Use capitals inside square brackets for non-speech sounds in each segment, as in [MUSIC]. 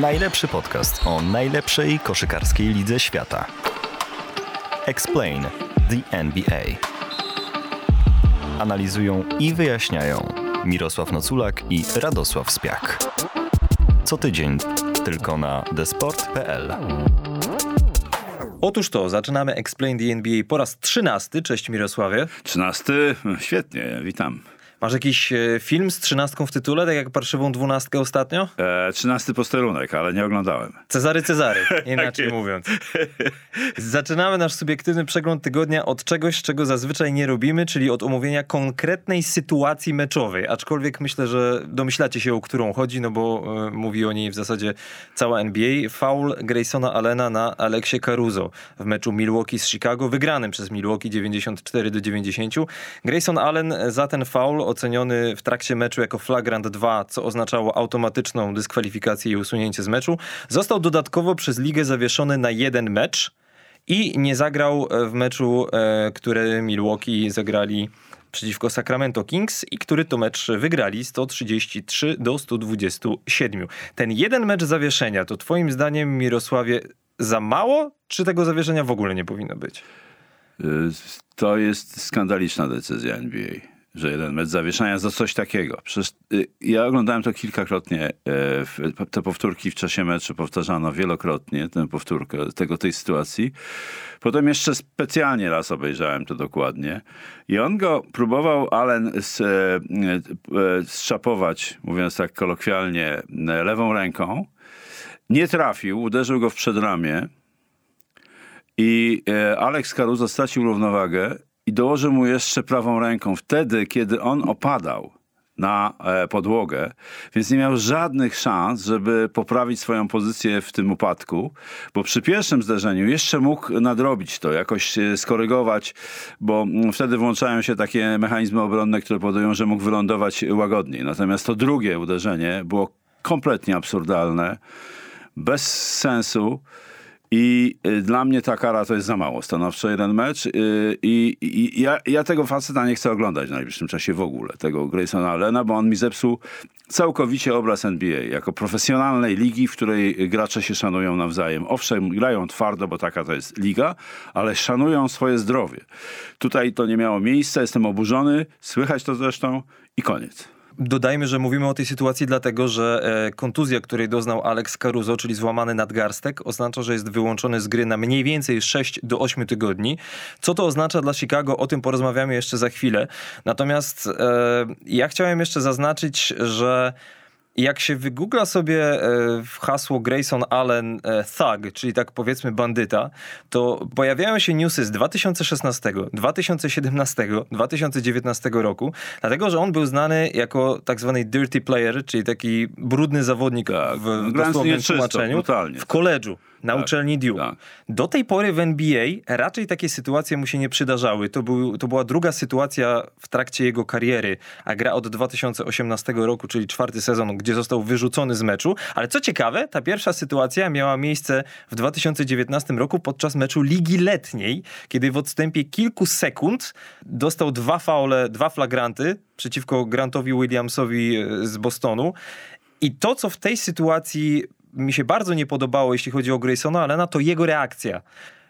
Najlepszy podcast o najlepszej koszykarskiej lidze świata. Explain the NBA. Analizują i wyjaśniają Mirosław Noculak i Radosław Spiak. Co tydzień tylko na desport.pl. Otóż to, zaczynamy Explain the NBA po raz trzynasty. Cześć Mirosławie. Trzynasty? Świetnie, witam. Masz jakiś e, film z trzynastką w tytule, tak jak parszywą dwunastkę ostatnio? E, trzynasty posterunek, ale nie oglądałem. Cezary Cezary, [LAUGHS] inaczej mówiąc. [LAUGHS] Zaczynamy nasz subiektywny przegląd tygodnia od czegoś, czego zazwyczaj nie robimy, czyli od omówienia konkretnej sytuacji meczowej. Aczkolwiek myślę, że domyślacie się, o którą chodzi, no bo y, mówi o niej w zasadzie cała NBA. Foul Graysona Allena na Aleksie Caruso w meczu Milwaukee z Chicago, wygranym przez Milwaukee 94 do 90. Grayson Allen za ten foul oceniony w trakcie meczu jako flagrant 2, co oznaczało automatyczną dyskwalifikację i usunięcie z meczu, został dodatkowo przez ligę zawieszony na jeden mecz i nie zagrał w meczu, e, który Milwaukee zagrali przeciwko Sacramento Kings i który to mecz wygrali 133 do 127. Ten jeden mecz zawieszenia to twoim zdaniem Mirosławie za mało, czy tego zawieszenia w ogóle nie powinno być? Y, to jest skandaliczna decyzja NBA że jeden mecz zawieszania za coś takiego. Przecież y, ja oglądałem to kilkakrotnie, e, te powtórki w czasie meczu powtarzano wielokrotnie, tę powtórkę tego, tej sytuacji. Potem jeszcze specjalnie raz obejrzałem to dokładnie i on go próbował Allen z, e, e, mówiąc tak kolokwialnie, lewą ręką. Nie trafił, uderzył go w przedramię i Alex Caruso stracił równowagę i dołożył mu jeszcze prawą ręką wtedy, kiedy on opadał na e, podłogę, więc nie miał żadnych szans, żeby poprawić swoją pozycję w tym upadku, bo przy pierwszym zderzeniu jeszcze mógł nadrobić to, jakoś skorygować, bo mm, wtedy włączają się takie mechanizmy obronne, które powodują, że mógł wylądować łagodniej. Natomiast to drugie uderzenie było kompletnie absurdalne, bez sensu. I y, dla mnie ta kara to jest za mało. Stanowczo jeden mecz. Y, I, i ja, ja, tego faceta nie chcę oglądać w najbliższym czasie w ogóle, tego Graysona Allena, bo on mi zepsuł całkowicie obraz NBA jako profesjonalnej ligi, w której gracze się szanują nawzajem. Owszem, grają twardo, bo taka to jest liga, ale szanują swoje zdrowie. Tutaj to nie miało miejsca, jestem oburzony, słychać to zresztą i koniec. Dodajmy, że mówimy o tej sytuacji dlatego, że e, kontuzja, której doznał Alex Caruso, czyli złamany nadgarstek, oznacza, że jest wyłączony z gry na mniej więcej 6 do 8 tygodni. Co to oznacza dla Chicago? O tym porozmawiamy jeszcze za chwilę. Natomiast e, ja chciałem jeszcze zaznaczyć, że jak się wygoogla sobie e, w hasło Grayson Allen e, Thug, czyli tak powiedzmy bandyta, to pojawiają się newsy z 2016, 2017, 2019 roku, dlatego że on był znany jako tak zwany dirty player, czyli taki brudny zawodnik tak, w dosłownym tłumaczeniu w koledżu na tak, uczelni Duke. Tak. Do tej pory w NBA raczej takie sytuacje mu się nie przydarzały. To, był, to była druga sytuacja w trakcie jego kariery, a gra od 2018 roku, czyli czwarty sezon, gdzie został wyrzucony z meczu. Ale co ciekawe, ta pierwsza sytuacja miała miejsce w 2019 roku podczas meczu Ligi Letniej, kiedy w odstępie kilku sekund dostał dwa faule, dwa flagranty przeciwko Grantowi Williamsowi e, z Bostonu. I to, co w tej sytuacji mi się bardzo nie podobało, jeśli chodzi o Graysona Allena, to jego reakcja.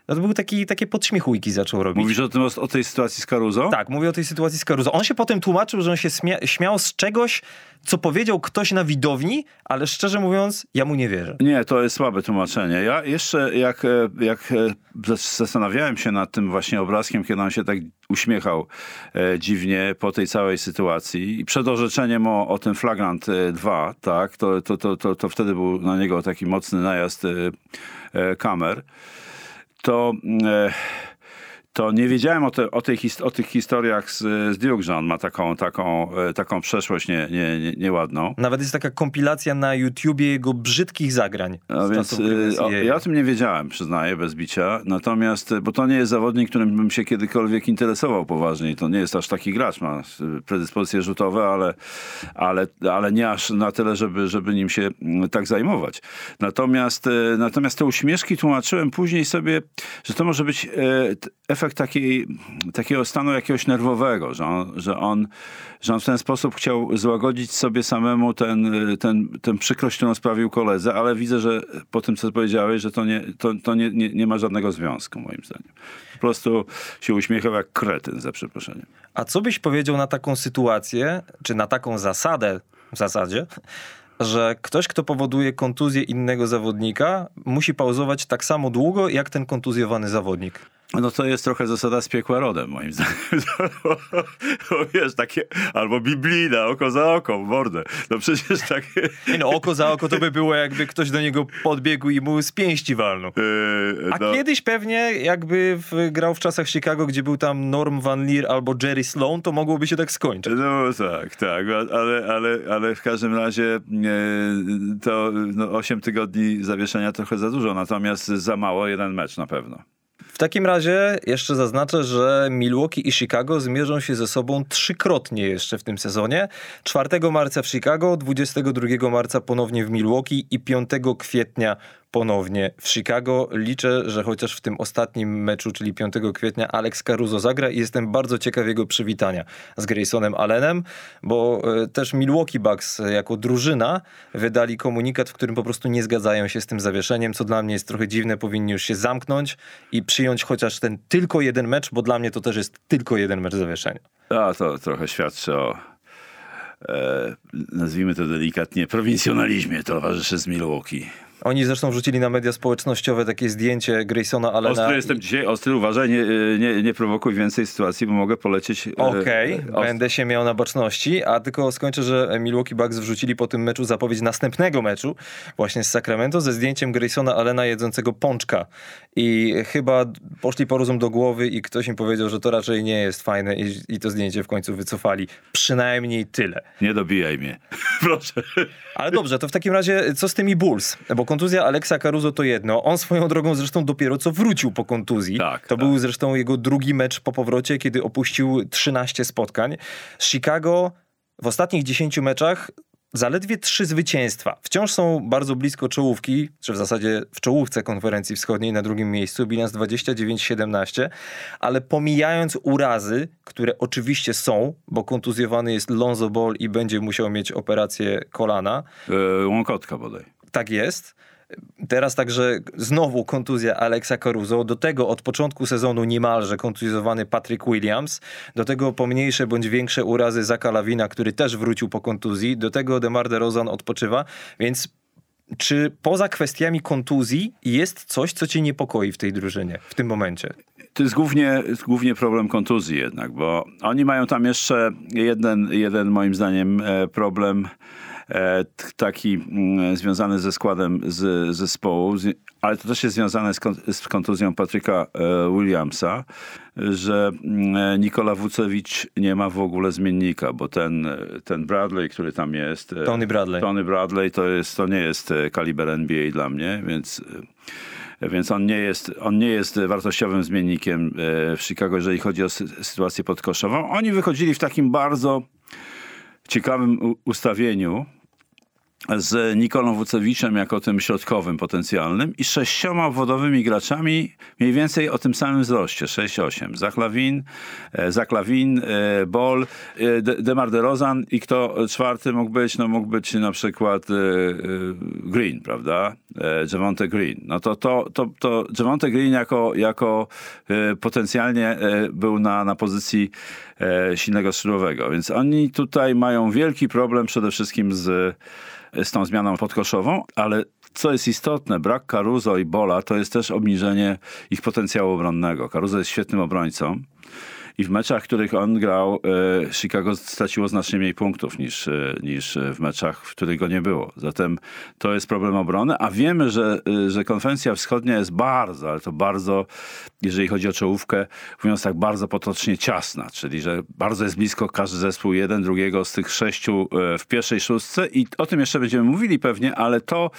No to był taki, takie podśmiechujki zaczął robić. Mówisz o, tym, o tej sytuacji z Caruso? Tak, mówię o tej sytuacji z Caruso. On się potem tłumaczył, że on się śmia śmiał z czegoś, co powiedział ktoś na widowni, ale szczerze mówiąc, ja mu nie wierzę. Nie, to jest słabe tłumaczenie. Ja jeszcze jak, e, jak e, zastanawiałem się nad tym właśnie obrazkiem, kiedy on się tak uśmiechał e, dziwnie po tej całej sytuacji i przed orzeczeniem o, o tym flagrant 2, tak, to, to, to, to, to wtedy był na niego taki mocny najazd e, e, kamer to e, to nie wiedziałem o, te, o, tej, o tych historiach z, z Duke, że on ma taką, taką, e, taką przeszłość nie, nie, nie, nieładną. Nawet jest taka kompilacja na YouTubie jego brzydkich zagrań. A więc, e, o, ja o tym nie wiedziałem, przyznaję, bez bicia. Natomiast, bo to nie jest zawodnik, którym bym się kiedykolwiek interesował poważnie. To nie jest aż taki gracz, ma predyspozycje rzutowe, ale, ale, ale nie aż na tyle, żeby, żeby nim się mm, tak zajmować. Natomiast, natomiast te uśmieszki tłumaczyłem później sobie, że to może być efekt efekt takiej, takiego stanu jakiegoś nerwowego, że on, że, on, że on w ten sposób chciał złagodzić sobie samemu ten, ten, ten przykrość, którą sprawił koledze, ale widzę, że po tym, co powiedziałeś, że to nie, to, to nie, nie, nie ma żadnego związku, moim zdaniem. Po prostu się uśmiechał jak kretyn, za przeproszeniem. A co byś powiedział na taką sytuację, czy na taką zasadę w zasadzie, że ktoś, kto powoduje kontuzję innego zawodnika, musi pauzować tak samo długo, jak ten kontuzjowany zawodnik. No to jest trochę zasada z piekła rodem, moim [LAUGHS] zdaniem. wiesz, takie, albo biblijna, oko za oko, mordę. No przecież. Nie no, oko za oko to by było, jakby ktoś do niego podbiegł i mu z pięści walnął. Yy, A no. kiedyś pewnie, jakby w, grał w czasach Chicago, gdzie był tam Norm Van Leer albo Jerry Sloan, to mogłoby się tak skończyć. No tak, tak, ale, ale, ale w każdym razie e, to no, 8 tygodni zawieszenia trochę za dużo, natomiast za mało jeden mecz na pewno. W takim razie jeszcze zaznaczę, że Milwaukee i Chicago zmierzą się ze sobą trzykrotnie jeszcze w tym sezonie. 4 marca w Chicago, 22 marca ponownie w Milwaukee i 5 kwietnia ponownie w Chicago. Liczę, że chociaż w tym ostatnim meczu, czyli 5 kwietnia, Alex Caruso zagra i jestem bardzo ciekaw jego przywitania z Graysonem Allenem, bo e, też Milwaukee Bucks jako drużyna wydali komunikat, w którym po prostu nie zgadzają się z tym zawieszeniem, co dla mnie jest trochę dziwne. Powinni już się zamknąć i przyjąć chociaż ten tylko jeden mecz, bo dla mnie to też jest tylko jeden mecz zawieszenia. A to trochę świadczy o e, nazwijmy to delikatnie, prowincjonalizmie towarzyszy z Milwaukee. Oni zresztą wrzucili na media społecznościowe takie zdjęcie Graysona Allena. Ostry jestem dzisiaj, ostry, uważaj, nie, nie, nie prowokuj więcej sytuacji, bo mogę polecieć. E, Okej, okay, będę się miał na baczności, a tylko skończę, że Milwaukee Bucks wrzucili po tym meczu zapowiedź następnego meczu właśnie z Sacramento ze zdjęciem Graysona Allena jedzącego pączka. I chyba poszli po rozum do głowy i ktoś im powiedział, że to raczej nie jest fajne i, i to zdjęcie w końcu wycofali. Przynajmniej tyle. Nie dobijaj mnie. [LAUGHS] Proszę. Ale dobrze, to w takim razie co z tymi Bulls? Bo kontuzja Alexa Caruso to jedno. On swoją drogą zresztą dopiero co wrócił po kontuzji. Tak, to tak. był zresztą jego drugi mecz po powrocie, kiedy opuścił 13 spotkań. Z Chicago w ostatnich 10 meczach zaledwie trzy zwycięstwa. Wciąż są bardzo blisko czołówki, czy w zasadzie w czołówce konferencji wschodniej na drugim miejscu, bilans 29-17, ale pomijając urazy, które oczywiście są, bo kontuzjowany jest Lonzo Ball i będzie musiał mieć operację kolana. Yy, łąkotka bodaj. Tak jest. Teraz także znowu kontuzja Alexa Caruso, do tego od początku sezonu niemalże kontuzjowany Patrick Williams, do tego pomniejsze bądź większe urazy Zaka Lawina, który też wrócił po kontuzji, do tego DeMar DeRozan odpoczywa, więc czy poza kwestiami kontuzji jest coś, co cię niepokoi w tej drużynie w tym momencie? To jest głównie, głównie problem kontuzji jednak, bo oni mają tam jeszcze jeden, jeden moim zdaniem e, problem taki mm, związany ze składem z zespołu, ale to też jest związane z, z kontuzją Patryka e, Williamsa, że mm, Nikola Wucewicz nie ma w ogóle zmiennika, bo ten, ten Bradley, który tam jest... E, Tony Bradley. Tony Bradley to, jest, to nie jest kaliber NBA dla mnie, więc... Więc on nie, jest, on nie jest wartościowym zmiennikiem w Chicago, jeżeli chodzi o sytuację podkoszową. Oni wychodzili w takim bardzo ciekawym ustawieniu z Nikolą Wucewiczem jako tym środkowym potencjalnym i sześcioma obwodowymi graczami mniej więcej o tym samym wzroście, 6-8. Zachlawin, e, Zaklawin, e, Bol, e, Demar DeRozan i kto czwarty mógł być? No mógł być na przykład Green, prawda? Javonte Green. No to, to, to, to Javonte Green jako, jako potencjalnie był na, na pozycji silnego skrzydłowego, więc oni tutaj mają wielki problem przede wszystkim z z tą zmianą podkoszową, ale co jest istotne, brak Caruso i Bola to jest też obniżenie ich potencjału obronnego. Caruso jest świetnym obrońcą i w meczach, w których on grał, e, Chicago straciło znacznie mniej punktów niż, e, niż w meczach, w których go nie było. Zatem to jest problem obrony, a wiemy, że, e, że konwencja wschodnia jest bardzo, ale to bardzo, jeżeli chodzi o czołówkę, mówiąc tak, bardzo potocznie ciasna, czyli że bardzo jest blisko każdy zespół jeden drugiego z tych sześciu w pierwszej szóstce i o tym jeszcze będziemy mówili pewnie, ale to,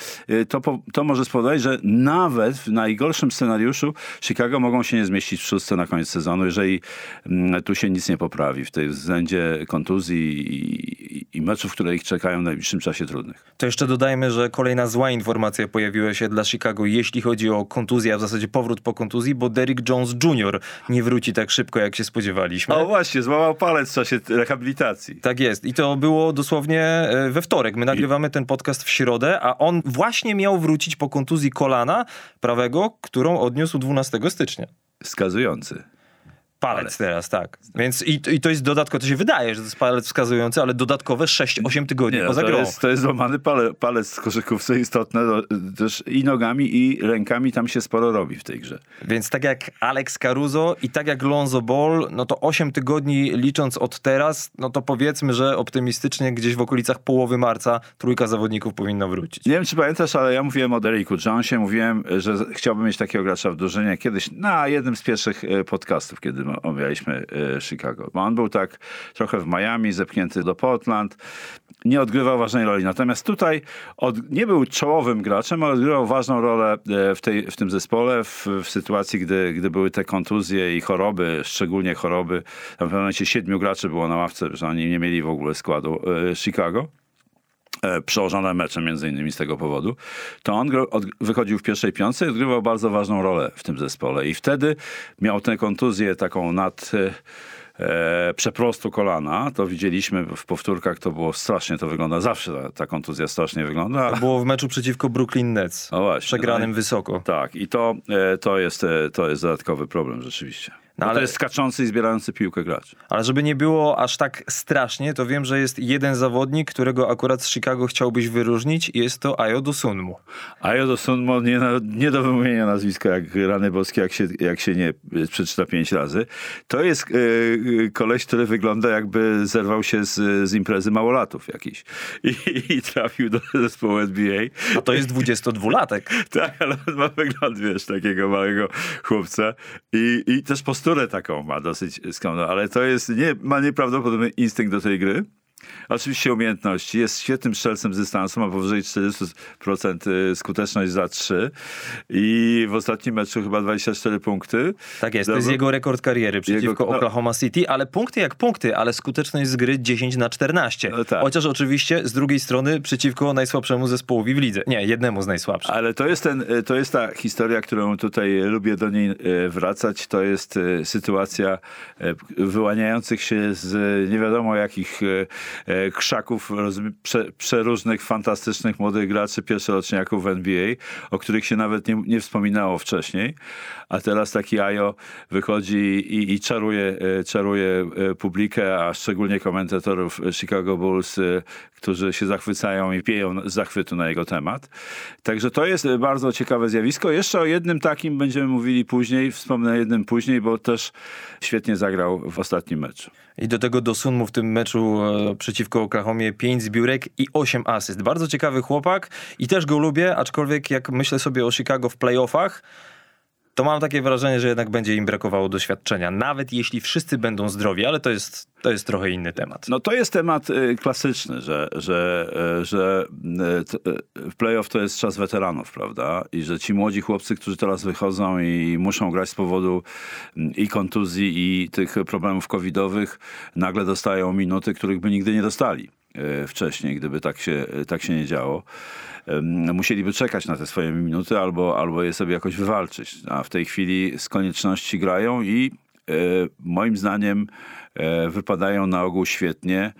to, to może spowodować, że nawet w najgorszym scenariuszu Chicago mogą się nie zmieścić w szóstce na koniec sezonu, jeżeli tu się nic nie poprawi w tej względzie kontuzji i, i meczów, które ich czekają w najbliższym czasie trudnych. To jeszcze dodajmy, że kolejna zła informacja pojawiła się dla Chicago, jeśli chodzi o kontuzję, a w zasadzie powrót po kontuzji, bo Derrick Jones Jr. nie wróci tak szybko, jak się spodziewaliśmy. O właśnie, złamał palec w czasie rehabilitacji. Tak jest. I to było dosłownie e, we wtorek. My nagrywamy ten podcast w środę, a on właśnie miał wrócić po kontuzji kolana prawego, którą odniósł 12 stycznia. Wskazujący. Palec teraz, tak. Więc i, i to jest dodatkowo, to się wydaje, że to jest palec wskazujący, ale dodatkowe 6-8 tygodni Nie, no, poza to grą. jest, to jest złamany pale, palec w koszykówce istotne. No, też i nogami, i rękami tam się sporo robi w tej grze. Więc tak jak Alex Caruso i tak jak Lonzo Ball, no to 8 tygodni licząc od teraz, no to powiedzmy, że optymistycznie gdzieś w okolicach połowy marca trójka zawodników powinna wrócić. Nie wiem, czy pamiętasz, ale ja mówiłem o Derricku Jonesie, mówiłem, że chciałbym mieć takiego gracza w drużynie kiedyś na jednym z pierwszych e, podcastów, kiedy omawialiśmy e, Chicago. Bo on był tak trochę w Miami, zepchnięty do Portland, nie odgrywał ważnej roli. Natomiast tutaj od, nie był czołowym graczem, ale odgrywał ważną rolę e, w, tej, w tym zespole, w, w sytuacji, gdy, gdy były te kontuzje i choroby, szczególnie choroby. Tam w pewnym momencie siedmiu graczy było na ławce, że oni nie mieli w ogóle składu e, Chicago przełożone mecze między innymi z tego powodu, to on wychodził w pierwszej piątce i odgrywał bardzo ważną rolę w tym zespole. I wtedy miał tę kontuzję taką nad e, przeprostu kolana. To widzieliśmy w powtórkach, to było strasznie, to wygląda, zawsze ta, ta kontuzja strasznie wygląda. To było w meczu przeciwko Brooklyn Nets, o właśnie, przegranym no i, wysoko. Tak, i to, e, to, jest, e, to jest dodatkowy problem rzeczywiście. No, ale... To jest skaczący i zbierający piłkę gracz. Ale żeby nie było aż tak strasznie, to wiem, że jest jeden zawodnik, którego akurat z Chicago chciałbyś wyróżnić i jest to Ayo Dosunmu. Ayo Dosunmu, nie, nie do wymówienia nazwiska jak rany boskie, jak się, jak się nie przeczyta pięć razy. To jest yy, koleś, który wygląda jakby zerwał się z, z imprezy małolatów jakiś i, i trafił do zespołu NBA. A to jest 22-latek. [LAUGHS] tak, ale on ma wygląd, wiesz, takiego małego chłopca i, i też po posturę taką ma dosyć skromną, ale to jest, nie, ma nieprawdopodobny instynkt do tej gry. Oczywiście umiejętności. Jest świetnym strzelcem z dystansu, ma powyżej 40% y, skuteczność za 3 i w ostatnim meczu chyba 24 punkty. Tak jest, to jest jego rekord kariery przeciwko jego, no, Oklahoma City, ale punkty jak punkty, ale skuteczność z gry 10 na 14. No tak. Chociaż oczywiście z drugiej strony przeciwko najsłabszemu zespołowi w lidze. Nie, jednemu z najsłabszych. Ale to jest, ten, y, to jest ta historia, którą tutaj lubię do niej y, wracać. To jest sytuacja wyłaniających się z nie wiadomo jakich krzaków prze, przeróżnych, fantastycznych młodych graczy, pierwszoroczniaków w NBA, o których się nawet nie, nie wspominało wcześniej. A teraz taki Ajo wychodzi i, i czaruje, e, czaruje e, publikę, a szczególnie komentatorów Chicago Bulls, którzy się zachwycają i pieją z zachwytu na jego temat. Także to jest bardzo ciekawe zjawisko. Jeszcze o jednym takim będziemy mówili później, wspomnę o jednym później, bo też świetnie zagrał w ostatnim meczu. I do tego Dosunmu w tym meczu e, przeciwko Oklahomie 5 zbiórek i 8 asyst. Bardzo ciekawy chłopak i też go lubię, aczkolwiek jak myślę sobie o Chicago w playoffach, to mam takie wrażenie, że jednak będzie im brakowało doświadczenia, nawet jeśli wszyscy będą zdrowi, ale to jest, to jest trochę inny temat. No to jest temat y, klasyczny, że, że, y, że y, w playoff to jest czas weteranów, prawda? I że ci młodzi chłopcy, którzy teraz wychodzą i muszą grać z powodu mm, i kontuzji, i tych problemów covidowych, nagle dostają minuty, których by nigdy nie dostali wcześniej, gdyby tak się, tak się nie działo musieliby czekać na te swoje minuty albo, albo je sobie jakoś wywalczyć. A w tej chwili z konieczności grają i e, moim zdaniem e, wypadają na ogół świetnie.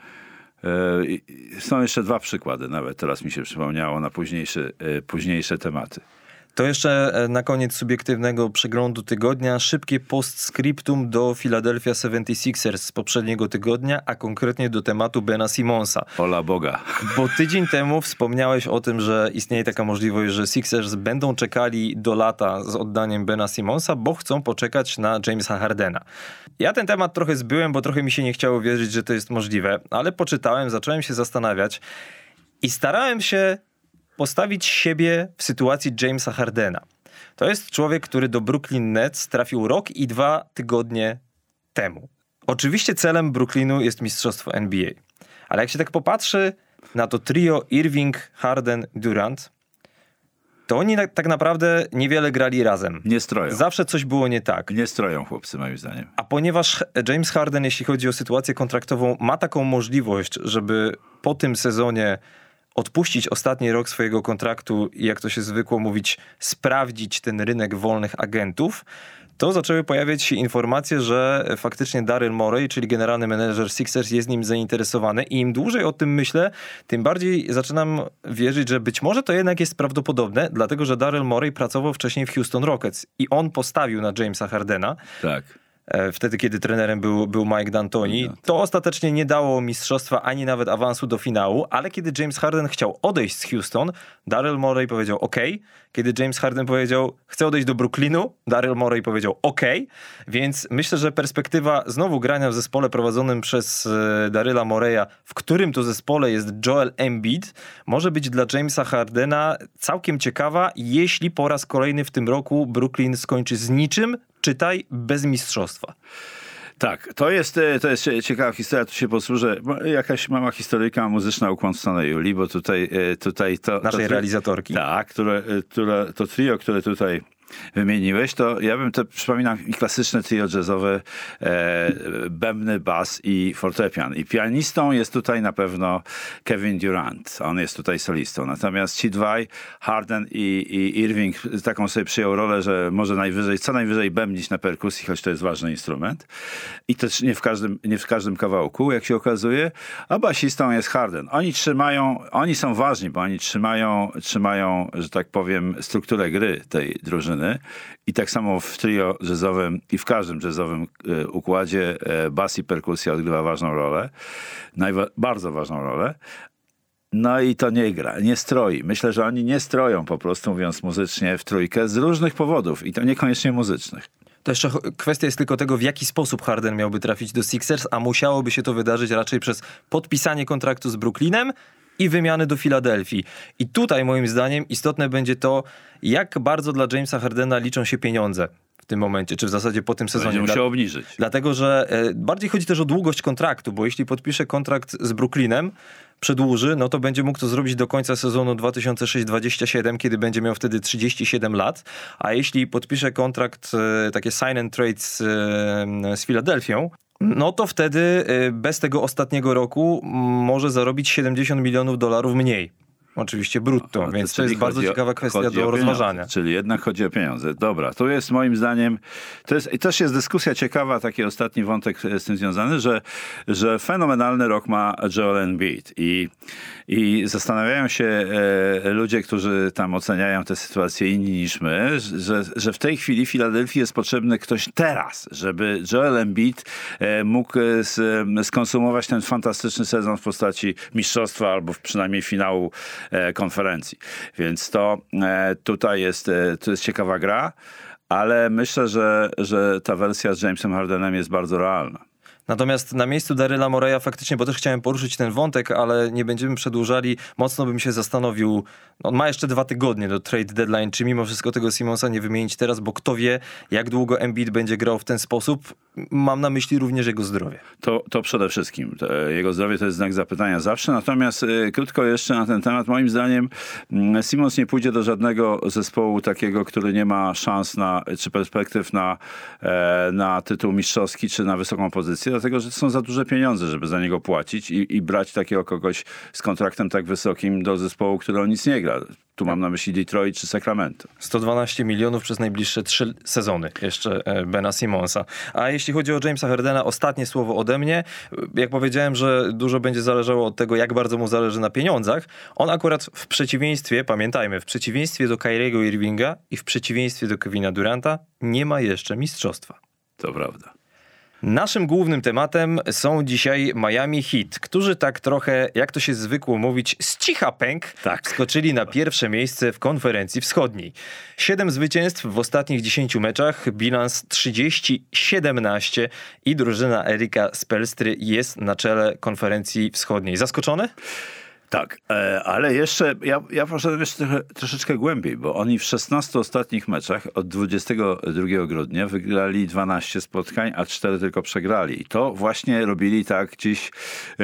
E, są jeszcze dwa przykłady, nawet teraz mi się przypomniało na późniejsze, późniejsze tematy. To jeszcze e, na koniec subiektywnego przeglądu tygodnia szybkie postscriptum do Philadelphia 76ers z poprzedniego tygodnia, a konkretnie do tematu Bena Simonsa. Ola Boga. Bo tydzień temu wspomniałeś o tym, że istnieje taka możliwość, że Sixers będą czekali do lata z oddaniem Bena Simonsa, bo chcą poczekać na Jamesa Hardena. Ja ten temat trochę zbyłem, bo trochę mi się nie chciało wierzyć, że to jest możliwe, ale poczytałem, zacząłem się zastanawiać i starałem się postawić siebie w sytuacji Jamesa Hardena. To jest człowiek, który do Brooklyn Nets trafił rok i dwa tygodnie temu. Oczywiście celem Brooklynu jest mistrzostwo NBA. Ale jak się tak popatrzy na to trio Irving, Harden, Durant, to oni tak naprawdę niewiele grali razem. Nie stroją. Zawsze coś było nie tak. Nie stroją chłopcy, moim zdaniem. A ponieważ James Harden, jeśli chodzi o sytuację kontraktową, ma taką możliwość, żeby po tym sezonie odpuścić ostatni rok swojego kontraktu i jak to się zwykło mówić, sprawdzić ten rynek wolnych agentów, to zaczęły pojawiać się informacje, że faktycznie Daryl Morey, czyli generalny menedżer Sixers jest nim zainteresowany i im dłużej o tym myślę, tym bardziej zaczynam wierzyć, że być może to jednak jest prawdopodobne, dlatego że Daryl Morey pracował wcześniej w Houston Rockets i on postawił na Jamesa Hardena. Tak. E, wtedy kiedy trenerem był, był Mike D'Antoni. To ostatecznie nie dało mistrzostwa ani nawet awansu do finału, ale kiedy James Harden chciał odejść z Houston, Daryl Morey powiedział OK. Kiedy James Harden powiedział chcę odejść do Brooklynu, Daryl Morey powiedział OK. Więc myślę, że perspektywa znowu grania w zespole prowadzonym przez e, Daryla Moreya, w którym to zespole jest Joel Embiid, może być dla Jamesa Hardena całkiem ciekawa, jeśli po raz kolejny w tym roku Brooklyn skończy z niczym, czytaj bez mistrzostwa. Tak, to jest, e, to jest ciekawa historia, tu się posłużę. Jakaś mała historyjka muzyczna ukłon w Juli, bo tutaj, e, tutaj to... Naszej to, realizatorki. Tak, które, e, które, to trio, które tutaj wymieniłeś, to ja bym to przypominam i klasyczne trio jazzowe, e, bębny, bas i fortepian. I pianistą jest tutaj na pewno Kevin Durant. On jest tutaj solistą. Natomiast ci dwaj, Harden i, i Irving, taką sobie przyjął rolę, że może najwyżej, co najwyżej bębnić na perkusji, choć to jest ważny instrument. I też nie w każdym, nie w każdym kawałku, jak się okazuje. A basistą jest Harden. Oni trzymają, oni są ważni, bo oni trzymają, trzymają, że tak powiem, strukturę gry tej drużyny i tak samo w trio jazzowym i w każdym jazzowym e, układzie e, bas i perkusja odgrywa ważną rolę, Najwa bardzo ważną rolę. No i to nie gra, nie stroi. Myślę, że oni nie stroją po prostu, mówiąc muzycznie, w trójkę z różnych powodów i to niekoniecznie muzycznych. To jeszcze kwestia jest tylko tego, w jaki sposób Harden miałby trafić do Sixers, a musiałoby się to wydarzyć raczej przez podpisanie kontraktu z Brooklynem i wymiany do Filadelfii. I tutaj moim zdaniem istotne będzie to, jak bardzo dla Jamesa Hardena liczą się pieniądze w tym momencie, czy w zasadzie po tym sezonie. Będzie musiał obniżyć. Dlatego, że e, bardziej chodzi też o długość kontraktu, bo jeśli podpisze kontrakt z Brooklynem, przedłuży, no to będzie mógł to zrobić do końca sezonu 2006-27, kiedy będzie miał wtedy 37 lat, a jeśli podpisze kontrakt, e, takie sign and trade z, e, z Filadelfią, no to wtedy y, bez tego ostatniego roku może zarobić 70 milionów dolarów mniej. Oczywiście brutto, więc to jest bardzo ciekawa kwestia do rozważania. Czyli jednak chodzi o pieniądze. Dobra, to jest moim zdaniem, to jest, i też jest dyskusja ciekawa, taki ostatni wątek z tym związany, że, że fenomenalny rok ma Joel Embiid i, i zastanawiają się e, ludzie, którzy tam oceniają tę sytuację inni niż my, że, że w tej chwili Filadelfii jest potrzebny ktoś teraz, żeby Joel Embiid e, mógł z, skonsumować ten fantastyczny sezon w postaci mistrzostwa albo przynajmniej finału E, konferencji. Więc to e, tutaj jest, e, to jest ciekawa gra, ale myślę, że, że ta wersja z Jamesem Hardenem jest bardzo realna. Natomiast na miejscu Daryla Moreya faktycznie, bo też chciałem poruszyć ten wątek, ale nie będziemy przedłużali, mocno bym się zastanowił, on ma jeszcze dwa tygodnie do trade deadline, czy mimo wszystko tego Simonsa nie wymienić teraz, bo kto wie, jak długo Embiid będzie grał w ten sposób. Mam na myśli również jego zdrowie. To, to przede wszystkim. Jego zdrowie to jest znak zapytania zawsze. Natomiast y, krótko jeszcze na ten temat. Moim zdaniem y, Simons nie pójdzie do żadnego zespołu takiego, który nie ma szans na, czy perspektyw na, e, na tytuł mistrzowski, czy na wysoką pozycję dlatego że są za duże pieniądze, żeby za niego płacić i, i brać takiego kogoś z kontraktem tak wysokim do zespołu, który o nic nie gra. Tu mam na myśli Detroit czy Sacramento. 112 milionów przez najbliższe trzy sezony jeszcze e, Bena Simonsa. A jeśli chodzi o Jamesa Hardena, ostatnie słowo ode mnie. Jak powiedziałem, że dużo będzie zależało od tego, jak bardzo mu zależy na pieniądzach, on akurat w przeciwieństwie, pamiętajmy, w przeciwieństwie do Kyriego Irvinga i w przeciwieństwie do Kevina Duranta nie ma jeszcze mistrzostwa. To prawda. Naszym głównym tematem są dzisiaj Miami Heat, którzy tak trochę, jak to się zwykło mówić, z cicha pęk tak. skoczyli na pierwsze miejsce w konferencji wschodniej. Siedem zwycięstw w ostatnich 10 meczach, bilans 30-17 i drużyna Erika Spelstry jest na czele konferencji wschodniej. Zaskoczony? Tak, e, ale jeszcze, ja, ja poszedłem jeszcze trochę, troszeczkę głębiej, bo oni w 16 ostatnich meczach od 22 grudnia wygrali 12 spotkań, a 4 tylko przegrali. I to właśnie robili tak gdzieś e,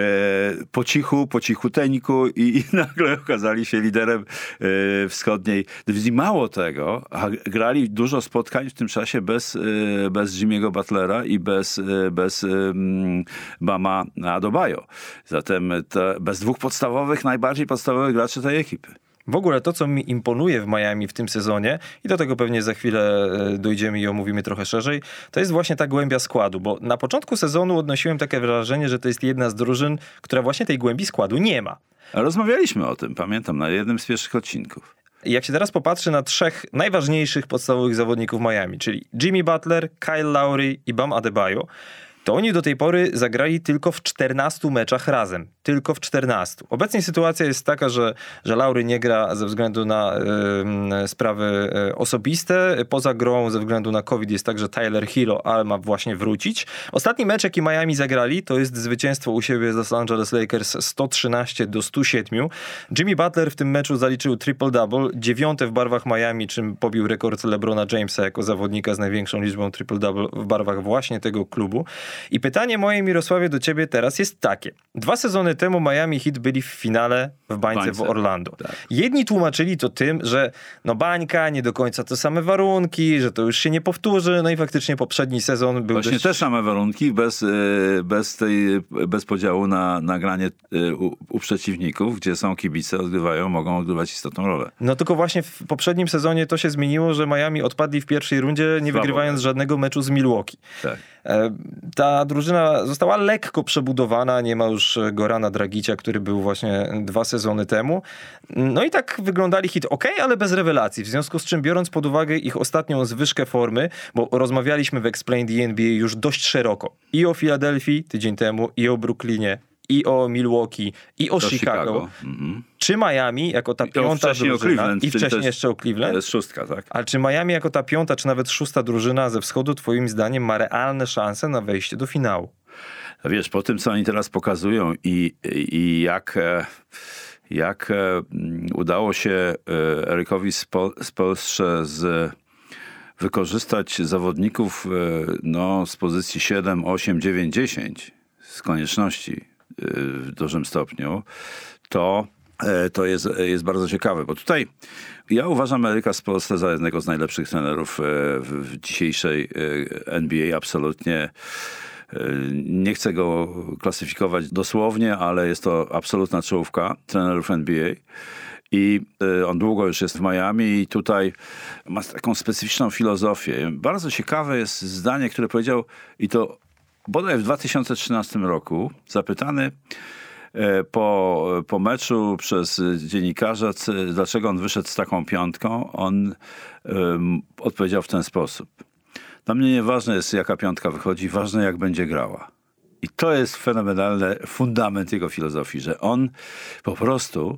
po cichu, po cichuteńku i, i [LAUGHS] nagle okazali się liderem e, wschodniej dywizji. Mało tego, grali dużo spotkań w tym czasie bez, e, bez Jimmy'ego Butlera i bez, e, bez um, Bama Adobayo. Zatem te, bez dwóch podstawowych, najbardziej podstawowych graczy tej ekipy. W ogóle to, co mi imponuje w Miami w tym sezonie, i do tego pewnie za chwilę e, dojdziemy i omówimy trochę szerzej, to jest właśnie ta głębia składu, bo na początku sezonu odnosiłem takie wrażenie, że to jest jedna z drużyn, która właśnie tej głębi składu nie ma. Rozmawialiśmy o tym, pamiętam, na jednym z pierwszych odcinków. Jak się teraz popatrzy na trzech najważniejszych podstawowych zawodników Miami, czyli Jimmy Butler, Kyle Lowry i Bam Adebayo, to oni do tej pory zagrali tylko w 14 meczach razem. Tylko w 14. Obecnie sytuacja jest taka, że, że Laury nie gra ze względu na y, sprawy osobiste. Poza grą ze względu na COVID jest tak, że Tyler Hero ale ma właśnie wrócić. Ostatni mecz, jaki Miami zagrali, to jest zwycięstwo u siebie z Los Angeles Lakers 113 do 107. Jimmy Butler w tym meczu zaliczył triple-double, dziewiąte w barwach Miami, czym pobił rekord LeBrona Jamesa jako zawodnika z największą liczbą triple-double w barwach właśnie tego klubu. I pytanie moje, Mirosławie, do ciebie teraz jest takie. Dwa sezony temu Miami Heat byli w finale w bańce, bańce. w Orlando. Tak. Jedni tłumaczyli to tym, że no bańka, nie do końca te same warunki, że to już się nie powtórzy, no i faktycznie poprzedni sezon był Właśnie dość... te same warunki, bez, e, bez, tej, bez podziału na, na granie e, u, u przeciwników, gdzie są kibice, odgrywają, mogą odgrywać istotną rolę. No tylko właśnie w poprzednim sezonie to się zmieniło, że Miami odpadli w pierwszej rundzie, nie Słabo. wygrywając żadnego meczu z Milwaukee. Tak. E, ta drużyna została lekko przebudowana, nie ma już Gorana Dragicia, który był właśnie dwa sezony temu. No i tak wyglądali hit ok, ale bez rewelacji. W związku z czym, biorąc pod uwagę ich ostatnią zwyżkę formy, bo rozmawialiśmy w Explain the NBA już dość szeroko i o Filadelfii tydzień temu, i o Brooklynie, i o Milwaukee, i o Chicago. Chicago. Mhm. Czy Miami jako ta piąta drużyna i wcześniej jeszcze o Cleveland? To jest szóstka, tak. Ale czy Miami jako ta piąta, czy nawet szósta drużyna ze wschodu twoim zdaniem ma realne szanse na wejście do finału? Wiesz, po tym co oni teraz pokazują i, i jak e, jak e, udało się e, Erykowi Spolstrze z wykorzystać zawodników no, z pozycji 7, 8, 9, 10 z konieczności w dużym stopniu, to E, to jest, jest bardzo ciekawe, bo tutaj ja uważam Eryka Spolstra za jednego z najlepszych trenerów e, w, dzisiejszej e, NBA, absolutnie. Nie chcę go klasyfikować dosłownie, ale jest to absolutna czołówka trenerów NBA. I on długo już jest w Miami i tutaj ma taką specyficzną filozofię. Bardzo ciekawe jest zdanie, które powiedział, i to bodaj w 2013 roku, zapytany, E, po, po meczu przez dziennikarza, dlaczego on wyszedł z taką piątką, on um, odpowiedział w ten sposób. Dla mnie nieważne jest, jaka piątka wychodzi, ważne jak będzie grała. I to jest fenomenalny fundament jego filozofii, że on po prostu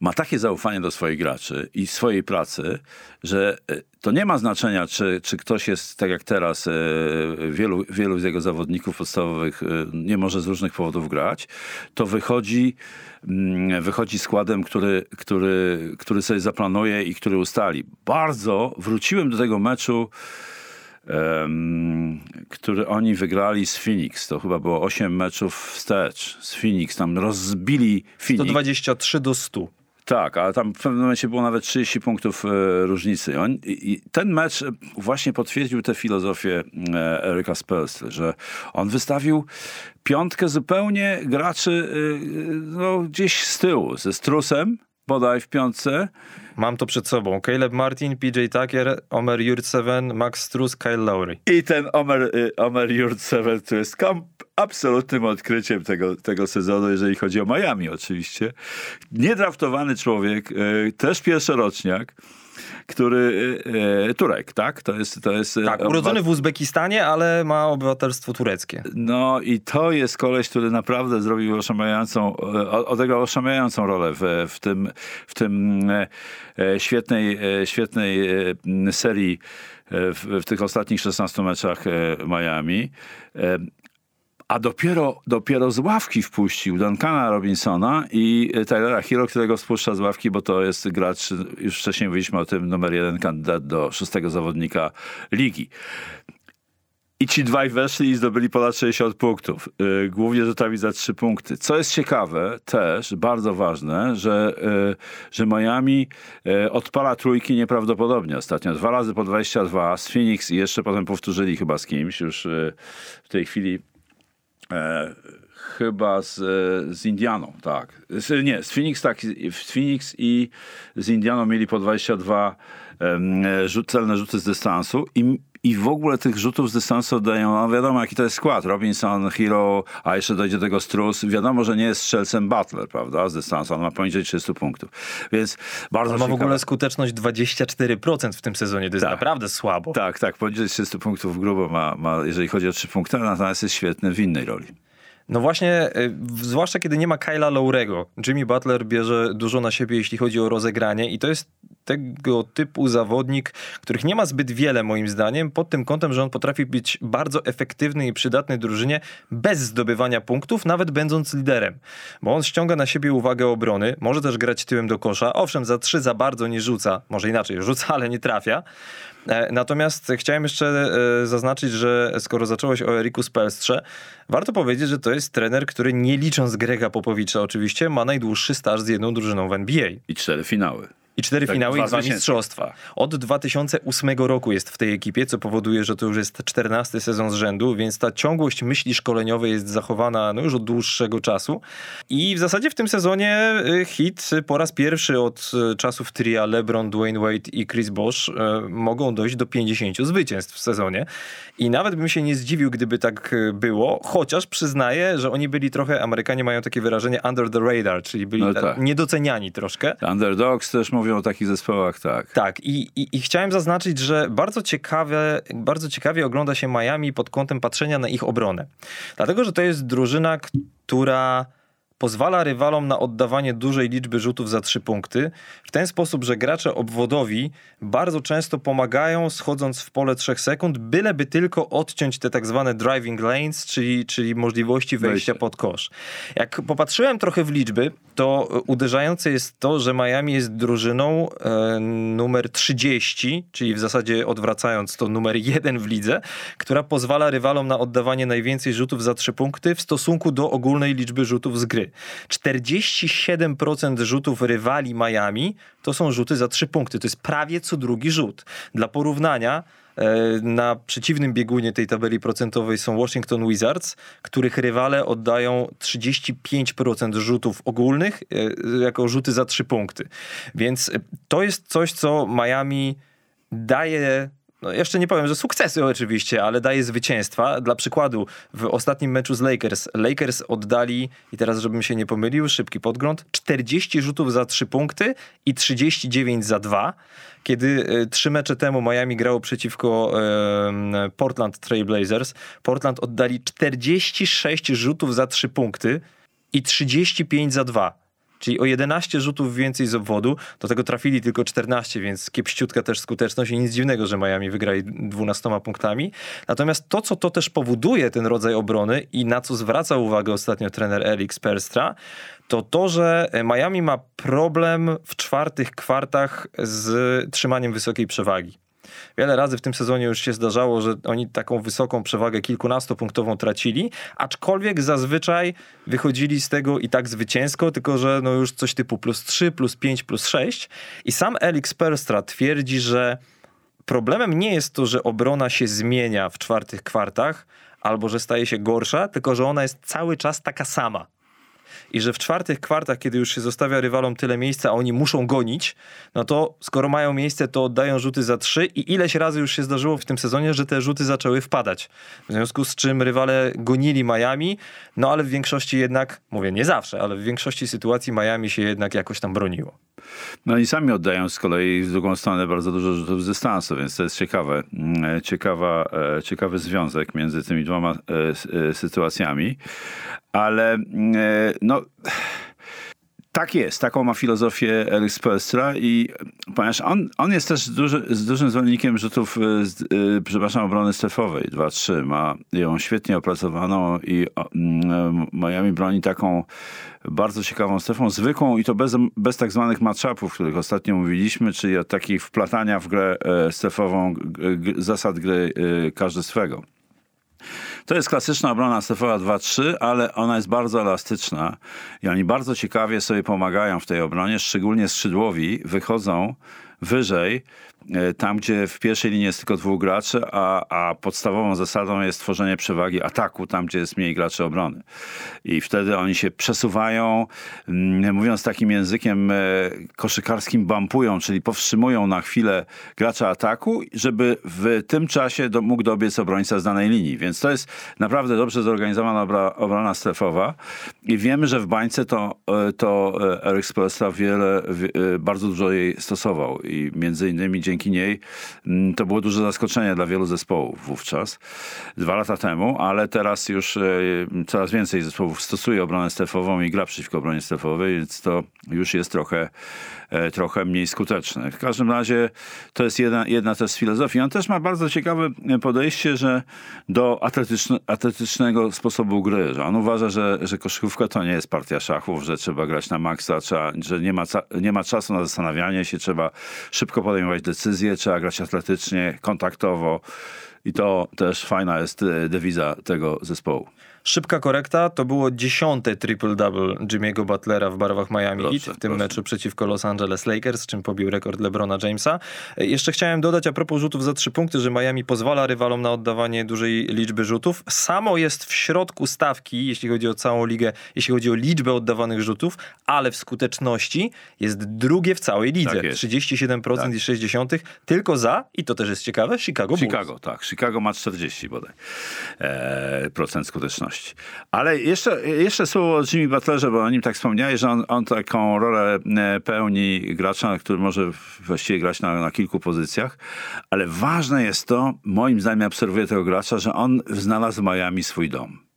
ma takie zaufanie do swoich graczy i swojej pracy, że e, to nie ma znaczenia, czy, czy ktoś jest, tak jak teraz, e, wielu, wielu z jego zawodników podstawowych e, nie może z różnych powodów grać, to wychodzi, mm, wychodzi składem, który, który, który sobie zaplanuje i który ustali. Bardzo wróciłem do tego meczu, um, który oni wygrali z Phoenix. To chyba było 8 meczów wstecz z Phoenix. Tam rozbili Phoenix. 123 do 100. Tak, ale tam w pewnym momencie było nawet 30 punktów e, różnicy. On, i, ten mecz właśnie potwierdził tę filozofię e, Eryka Spelstra, że on wystawił piątkę zupełnie graczy e, no, gdzieś z tyłu, ze Strusem, bodaj w piątce. Mam to przed sobą. Caleb Martin, PJ Tucker, Omer Yurtseven, Max Strus, Kyle Lowry. I ten Omer, y, Omer Yurtseven to jest absolutnym odkryciem tego, tego sezonu, jeżeli chodzi o Miami oczywiście. Niedraftowany człowiek, y, też pierwszoroczniak który e, e, Turek, tak? To jest, to jest e, tak, urodzony w Uzbekistanie, ale ma obywatelstwo tureckie. No i to jest koleś, który naprawdę zrobił oszałamiającą, odegrał oszałamiającą rolę w, w tym, w tym świetnej, świetnej serii w, w tych ostatnich 16 meczach Miami. A dopiero, dopiero z ławki wpuścił Duncana Robinsona i Tylera Hero, którego spuszcza z ławki, bo to jest gracz, już wcześniej mówiliśmy o tym, numer jeden kandydat do szóstego zawodnika ligi. I ci dwaj weszli i zdobyli ponad 60 punktów. Yy, głównie rzutami za trzy punkty. Co jest ciekawe, też bardzo ważne, że, yy, że Miami yy, odpala trójki nieprawdopodobnie ostatnio. Dwa razy po 22 z Phoenix i jeszcze potem powtórzyli chyba z kimś. Już w tej chwili e, chyba z, z Indianą, tak. Z, nie, z Phoenix tak, z Phoenix i z Indianą mieli po 22 e, rzut, celne rzuty z dystansu i i w ogóle tych rzutów z dystansu oddają, no wiadomo jaki to jest skład, Robinson, Hero, a jeszcze dojdzie do tego Strus, wiadomo, że nie jest strzelcem Butler, prawda, z dystansu, on ma poniżej 30 punktów, więc bardzo On ma w ogóle skuteczność 24% w tym sezonie, to jest tak. naprawdę słabo. Tak, tak, poniżej 30 punktów grubo ma, ma, jeżeli chodzi o 3 punkty, natomiast jest świetny w innej roli. No właśnie, y, zwłaszcza kiedy nie ma Kyla Lowrego. Jimmy Butler bierze dużo na siebie, jeśli chodzi o rozegranie i to jest tego typu zawodnik, których nie ma zbyt wiele moim zdaniem, pod tym kątem, że on potrafi być bardzo efektywny i przydatny drużynie bez zdobywania punktów, nawet będąc liderem. Bo on ściąga na siebie uwagę obrony, może też grać tyłem do kosza, owszem, za trzy za bardzo nie rzuca, może inaczej, rzuca, ale nie trafia. E, natomiast chciałem jeszcze e, zaznaczyć, że skoro zacząłeś o Eriku Spelstrze, warto powiedzieć, że to jest trener, który nie licząc Grega Popowicza oczywiście, ma najdłuższy staż z jedną drużyną w NBA. I cztery finały. I cztery tak, finały i dwa mistrzostwa. Od 2008 roku jest w tej ekipie, co powoduje, że to już jest czternasty sezon z rzędu, więc ta ciągłość myśli szkoleniowej jest zachowana no, już od dłuższego czasu. I w zasadzie w tym sezonie y, hit po raz pierwszy od y, czasów tria LeBron, Dwayne Wade i Chris Bosh y, mogą dojść do 50 zwycięstw w sezonie. I nawet bym się nie zdziwił, gdyby tak było, chociaż przyznaję, że oni byli trochę, Amerykanie mają takie wyrażenie under the radar, czyli byli no tak. niedoceniani troszkę. Underdogs też mówią o takich zespołach, tak. Tak, i, i, i, chciałem zaznaczyć, że bardzo ciekawe, bardzo ciekawie ogląda się Miami pod kątem patrzenia na ich obronę. Dlatego, że to jest drużyna, która pozwala rywalom na oddawanie dużej liczby rzutów za trzy punkty, w ten sposób, że gracze obwodowi bardzo często pomagają schodząc w pole trzech sekund, byleby tylko odciąć te tak zwane driving lanes, czyli, czyli możliwości wejścia pod kosz. Jak popatrzyłem trochę w liczby, to uderzające jest to, że Miami jest drużyną e, numer 30, czyli w zasadzie odwracając to numer jeden w lidze, która pozwala rywalom na oddawanie najwięcej rzutów za trzy punkty w stosunku do ogólnej liczby rzutów z gry. 47% rzutów rywali Miami to są rzuty za trzy punkty. To jest prawie co drugi rzut. Dla porównania e, na przeciwnym biegunie tej tabeli procentowej są Washington Wizards, których rywale oddają 35% rzutów ogólnych e, jako rzuty za trzy punkty. Więc to jest coś, co Miami daje no jeszcze nie powiem, że sukcesy oczywiście, ale daje zwycięstwa. Dla przykładu, w ostatnim meczu z Lakers, Lakers oddali, i teraz żebym się nie pomylił, szybki podgląd, 40 rzutów za 3 punkty i 39 za 2. Kiedy e, trzy mecze temu Miami grało przeciwko Portland Trailblazers, Portland oddali 46 rzutów za 3 punkty i 35 za 2 czyli o 11 rzutów więcej z obwodu, do tego trafili tylko 14, więc kiepściutka też skuteczność i nic dziwnego, że Miami wygrali 12 punktami. Natomiast to, co to też powoduje, ten rodzaj obrony i na co zwraca uwagę ostatnio trener Elix Perstra, to to, że Miami ma problem w czwartych kwartach z trzymaniem wysokiej przewagi. Wiele razy w tym sezonie już się zdarzało, że oni taką wysoką przewagę kilkunastopunktową tracili, aczkolwiek zazwyczaj wychodzili z tego i tak zwycięsko, tylko że no już coś typu plus 3, plus 5, plus 6. I sam Elix Perstra twierdzi, że problemem nie jest to, że obrona się zmienia w czwartych kwartach, albo że staje się gorsza, tylko że ona jest cały czas taka sama i że w czwartych kwartach, kiedy już się zostawia rywalom tyle miejsca, a oni muszą gonić, no to skoro mają miejsce, to oddają rzuty za trzy i ileś razy już się zdarzyło w tym sezonie, że te rzuty zaczęły wpadać. W związku z czym rywale gonili Miami, no ale w większości jednak, mówię nie zawsze, ale w większości sytuacji Miami się jednak jakoś tam broniło. No i sami oddają z kolei w drugą stronę bardzo dużo rzutów z dystansu, więc to jest ciekawe, mm, ciekawa, e, ciekawy związek między tymi dwoma e, e, sytuacjami ale mm, e, no Tak jest, taką ma filozofię Eric Spoelstra i ponieważ on, on jest też duży, z dużym zwolennikiem rzutów, y, z, y, przepraszam, obrony strefowej 2-3. Ma ją świetnie opracowaną i y, Miami broni taką bardzo ciekawą strefą, zwykłą i to bez, bez tak zwanych matchupów, których ostatnio mówiliśmy, czyli od takich wplatania w grę e, strefową zasad gry e, każdy swego. To jest klasyczna obrona strefowa 2-3, ale ona jest bardzo elastyczna i oni bardzo ciekawie sobie pomagają w tej obronie, szczególnie skrzydłowi wychodzą wyżej, e, tam gdzie w pierwszej linii jest tylko dwóch graczy, a, a podstawową zasadą jest tworzenie przewagi ataku tam, gdzie jest mniej graczy obrony. I wtedy oni się przesuwają, mm, mówiąc takim językiem e, koszykarskim, bampują, czyli powstrzymują na chwilę gracza ataku, żeby w tym czasie do, mógł dobiec obrońca z danej linii. Więc to jest naprawdę dobrze zorganizowana obra, obrona strefowa i wiemy, że w bańce to, e, to Eric Spoelstra wiele, bardzo dużo jej stosował i między innymi dzięki niej mm, to było duże zaskoczenie dla wielu zespołów wówczas, dwa lata temu, ale teraz już e, coraz więcej zespołów stosuje obronę strefową i gra przeciwko obronie strefowej, więc to już jest trochę, e, trochę mniej skuteczne. W każdym razie to jest jedna, jedna też z filozofii. On też ma bardzo ciekawe podejście, że do atletyczne, atletycznego sposobu gry, że on uważa, że, że koszykówka to nie jest partia szachów, że trzeba grać na maksa, trzeba, że nie ma, nie ma czasu na zastanawianie się, trzeba szybko podejmować decyzje, trzeba grać atletycznie, kontaktowo. I to też fajna jest e, dewiza tego zespołu. Szybka korekta, to było dziesiąte triple-double Jimmy'ego Butlera w barwach Miami Heat, w tym proszę. meczu przeciwko Los Angeles Lakers, czym pobił rekord LeBrona Jamesa. E, jeszcze chciałem dodać a propos rzutów za trzy punkty, że Miami pozwala rywalom na oddawanie dużej liczby rzutów. Samo jest w środku stawki, jeśli chodzi o całą ligę, jeśli chodzi o liczbę oddawanych rzutów, ale w skuteczności jest drugie w całej lidze. Tak 37% tak. i 60% tylko za, i to też jest ciekawe, Chicago Bulls. Chicago, tak. Chicago ma 40 bodaj e, procent skuteczności. Ale jeszcze, jeszcze słowo o Jimmy Butlerze, bo o nim tak wspomniałeś, że on, on taką rolę e, pełni gracza, który może właściwie grać na, na kilku pozycjach, ale ważne jest to, moim zdaniem obserwuję tego gracza, że on znalazł w Miami swój dom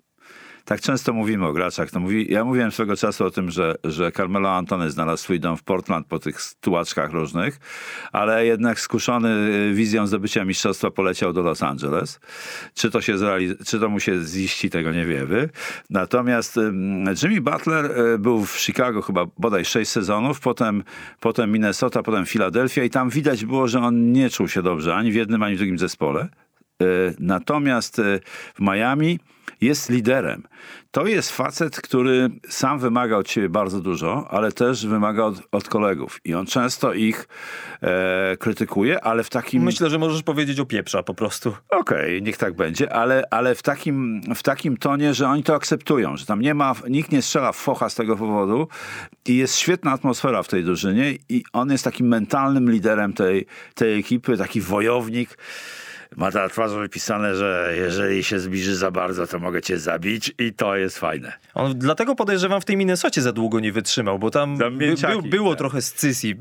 tak często mówimy o graczach. Mówi, ja mówiłem swego czasu o tym, że, że Carmelo Antony znalazł swój dom w Portland po tych tułaczkach różnych, ale jednak skuszony y, wizją zdobycia mistrzostwa poleciał do Los Angeles. Czy to, się zrealiz- czy to mu się ziści, tego nie wiemy. Natomiast Jimmy Butler y, był w Chicago chyba bodaj 6 sezonów, potem, potem Minnesota, potem Philadelphia i tam widać było, że on nie czuł się dobrze ani w jednym, ani w drugim zespole. Y, natomiast w Miami jest liderem. To jest facet, który sam wymaga od ciebie bardzo dużo, ale też wymaga od, od kolegów. I on często ich e, krytykuje, ale w takim... Myślę, że możesz powiedzieć o pieprza po prostu. Okej, okay, niech tak będzie, ale, ale w, takim, w takim tonie, że oni to akceptują, że tam nie ma, nikt nie strzela w focha z tego powodu i jest świetna atmosfera w tej drużynie i on jest takim mentalnym liderem tej, tej ekipy, taki wojownik ma na twarzy wypisane, że jeżeli się zbliży za bardzo, to mogę cię zabić i to jest fajne. On dlatego podejrzewam w tej Minnesocie za długo nie wytrzymał, bo tam, tam by, by, było tak. trochę scysji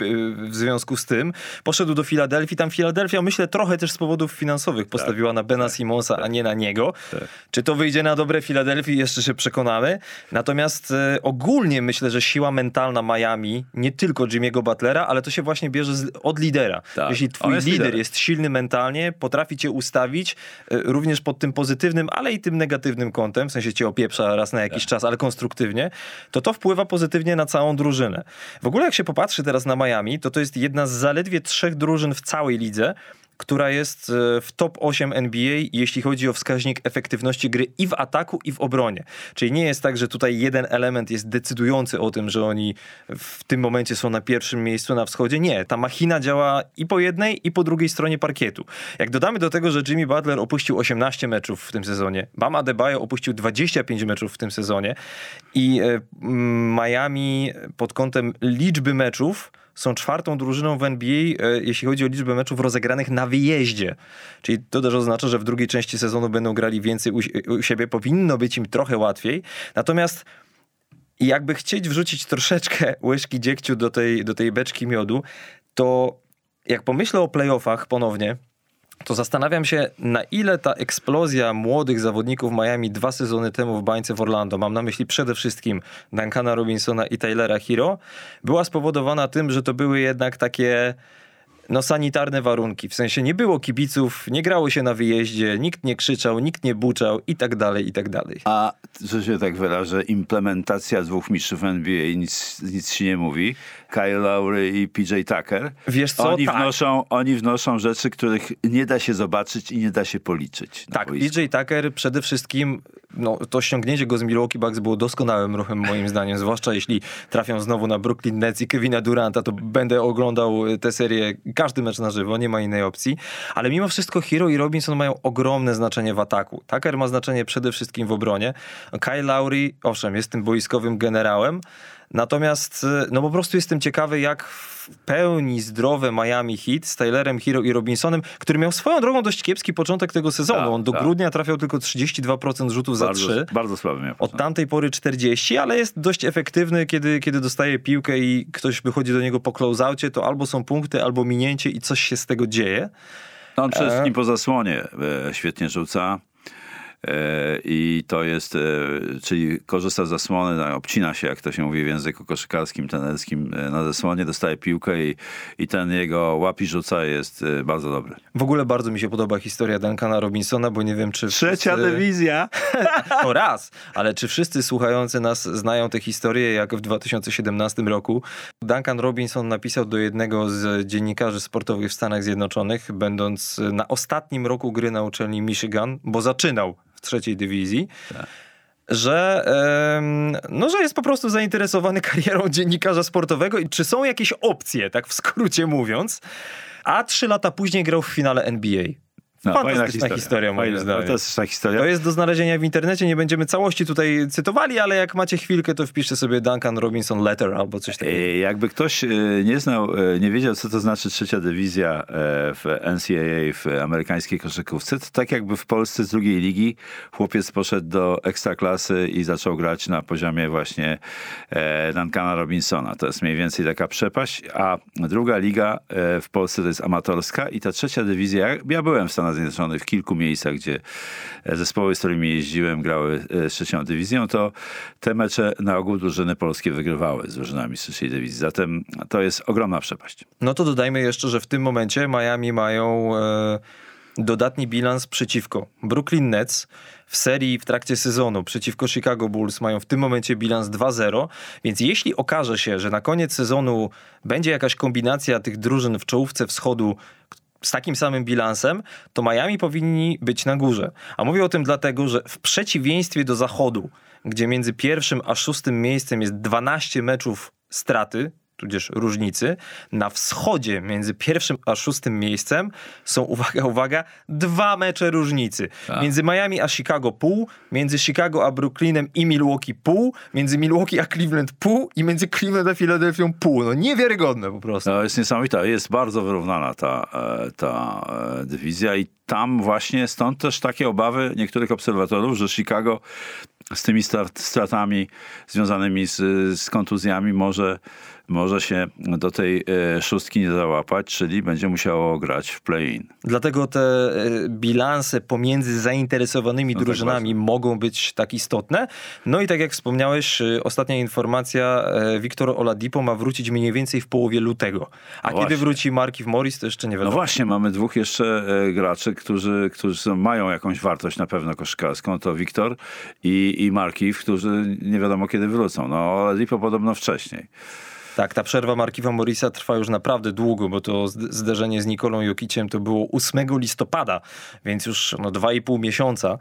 w związku z tym. Poszedł do Filadelfii, tam Filadelfia myślę trochę też z powodów finansowych postawiła tak, na Bena tak, Simonsa, tak. a nie na niego. Tak. Czy to wyjdzie na dobre Filadelfii, jeszcze się przekonamy. Natomiast e, ogólnie myślę, że siła mentalna Miami, nie tylko Jimmy'ego Butlera, ale to się właśnie bierze z, od lidera. Tak. Jeśli twój jest lider jest silny mentalnie, potrafi cię ustawić, e, również pod tym pozytywnym, ale i tym negatywnym kątem, w sensie cię opieprza raz na jakiś tak. czas, ale konstruktywnie, to to wpływa pozytywnie na całą drużynę. W ogóle jak się popatrzy teraz na Miami, to to jest jedna z zaledwie trzech drużyn w całej lidze, która jest e, w top 8 NBA, jeśli chodzi o wskaźnik efektywności gry i w ataku, i w obronie. Czyli nie jest tak, że tutaj jeden element jest decydujący o tym, że oni w tym momencie są na pierwszym miejscu na wschodzie. Nie, ta machina działa i po jednej, i po drugiej stronie parkietu. Jak dodamy do tego, że Jimmy Butler opuścił 18 meczów w tym sezonie, Bam Adebayo opuścił 25 meczów w tym sezonie i e, Miami pod kątem liczby meczów są czwartą drużyną w NBA, e, jeśli chodzi o liczbę meczów rozegranych na wyjeździe. Czyli to też oznacza, że w drugiej części sezonu będą grali więcej u, siebie. Powinno być im trochę łatwiej. Natomiast jakby chcieć wrzucić troszeczkę [LAUGHS] łyżki dziegciu do tej, do tej beczki miodu, to jak pomyślę o playoffach ponownie, to zastanawiam się, na ile ta eksplozja młodych zawodników Miami dwa sezony temu w bańce w Orlando, mam na myśli przede wszystkim Duncana Robinsona i Taylora Hero, była spowodowana tym, że to były jednak takie no, sanitarne warunki. W sensie nie było kibiców, nie grało się na wyjeździe, nikt nie krzyczał, nikt nie buczał i tak dalej, i tak dalej. A, że się tak wyrażę, implementacja dwóch mistrzów NBA nic, nic ci nie mówi. Kyle Lowry i PJ Tucker. Wiesz co, Oni, tak. wnoszą, oni wnoszą rzeczy, których nie da się zobaczyć i nie da się policzyć. Tak, boisku. PJ Tucker przede wszystkim, no, to ściągnięcie go z Milwaukee Bucks było doskonałym ruchem moim zdaniem, zwłaszcza jeśli trafią znowu na Brooklyn Nets i Kevina Duranta, to będę oglądał tę serię, każdy mecz na żywo, nie ma innej opcji, ale mimo wszystko Hero i Robinson mają ogromne znaczenie w ataku. Tucker ma znaczenie przede wszystkim w obronie. Kyle Lowry, owszem, jest tym boiskowym generałem, Natomiast no po prostu jestem ciekawy, jak w pełni zdrowe Miami Heat z Taylorem Hero i Robinsonem, który miał swoją drogą dość kiepski początek tego sezonu. Tak, On do tak. grudnia trafiał tylko 32% rzutów za bardzo, 3. bardzo słaby miał. Od tamtej pory 40, ale jest dość efektywny, kiedy, kiedy dostaje piłkę i ktoś wychodzi do niego po closeoutie, to albo są punkty, albo minięcie i coś się z tego dzieje. On przede E. wszystkim po zasłonie e, świetnie rzuca. E, I to jest, e, czyli korzysta z zasłony, no, obcina się, jak to się mówi w języku koszykarskim, tenerskim, e, na zasłonie, dostaje piłkę i, i ten jego łapi rzuca jest bardzo dobry. W ogóle bardzo mi się podoba historia Duncana Robinsona, bo nie wiem, czy... Trzecia wszyscy- dywizja. [LAUGHS] No raz, ale czy wszyscy słuchający nas znają tę historię, jak w 2017 roku Duncan Robinson napisał do jednego z dziennikarzy sportowych w Stanach Zjednoczonych, będąc na ostatnim roku gry na uczelni Michigan, bo zaczynał trzeciej dywizji, że, em, no, że jest po prostu zainteresowany karierą dziennikarza sportowego i czy są jakieś opcje, tak w skrócie mówiąc. A trzy lata później grał w finale NBA. No, Fantastyczna historia, moim Fajna, zdaniem. Fantastyczna historia. To jest do znalezienia w internecie, nie będziemy całości tutaj cytowali, ale jak macie chwilkę, to wpiszcie sobie Duncan Robinson Letter albo coś takiego. Jakby ktoś e, nie znał, e, nie wiedział, co to znaczy trzecia dywizja e, w NCAA, w amerykańskiej koszykówce, to tak jakby w Polsce z drugiej ligi chłopiec poszedł do ekstraklasy i zaczął grać na poziomie właśnie Duncana Robinsona. To jest mniej więcej taka przepaść, a druga liga w Polsce to jest amatorska i ta trzecia dywizja, ja- ja byłem w Stanach Zjednoczonych w kilku miejscach, gdzie e, zespoły, z którymi jeździłem, grały e, z trzecią dywizją, to te mecze na ogół drużyny polskie wygrywały z drużynami z trzeciej dywizji. Zatem to jest ogromna przepaść. No to dodajmy jeszcze, że w tym momencie Miami mają e, dodatni bilans przeciwko Brooklyn Nets w serii w trakcie sezonu przeciwko Chicago Bulls mają w tym momencie bilans 2-0, więc jeśli okaże się, że na koniec sezonu będzie jakaś kombinacja tych drużyn w czołówce wschodu z takim samym bilansem, to Miami powinni być na górze. A mówię o tym dlatego, że w przeciwieństwie do zachodu, gdzie między pierwszym a szóstym miejscem jest 12 meczów straty, tudzież różnicy, na wschodzie między pierwszym a szóstym miejscem są, [LAUGHS] uwaga, uwaga, dwa mecze różnicy. Tak. Między Miami a Chicago pół, między Chicago a Brooklynem i Milwaukee pół, między Milwaukee a Cleveland pół i między Cleveland a Filadelfią pół. No niewiarygodne po prostu. To jest niesamowita. Jest bardzo wyrównana ta, e, ta e, dywizja i tam właśnie stąd też takie obawy niektórych obserwatorów, że Chicago z tymi strat, stratami związanymi z, z kontuzjami może, może się do tej e, szóstki nie załapać, czyli będzie musiało grać w play-in. Dlatego te e, bilanse pomiędzy zainteresowanymi No tak drużynami mogą być tak istotne. No i tak jak wspomniałeś, e, ostatnia informacja, Wiktor Oladipo ma wrócić mniej więcej w połowie lutego. A No kiedy właśnie. wróci Markif Morris, to jeszcze nie No wiadomo. właśnie, mamy dwóch jeszcze graczy, którzy, którzy mają jakąś wartość na pewno koszykarską. To Wiktor i, i Markiw, którzy nie wiadomo kiedy wrócą. No, Oladipo podobno wcześniej. Tak, ta przerwa Markiwa Morisa trwa już naprawdę długo, bo to zd- zderzenie z Nikolą Jokiciem to było 8 listopada, więc już no, 2,5 miesiąca.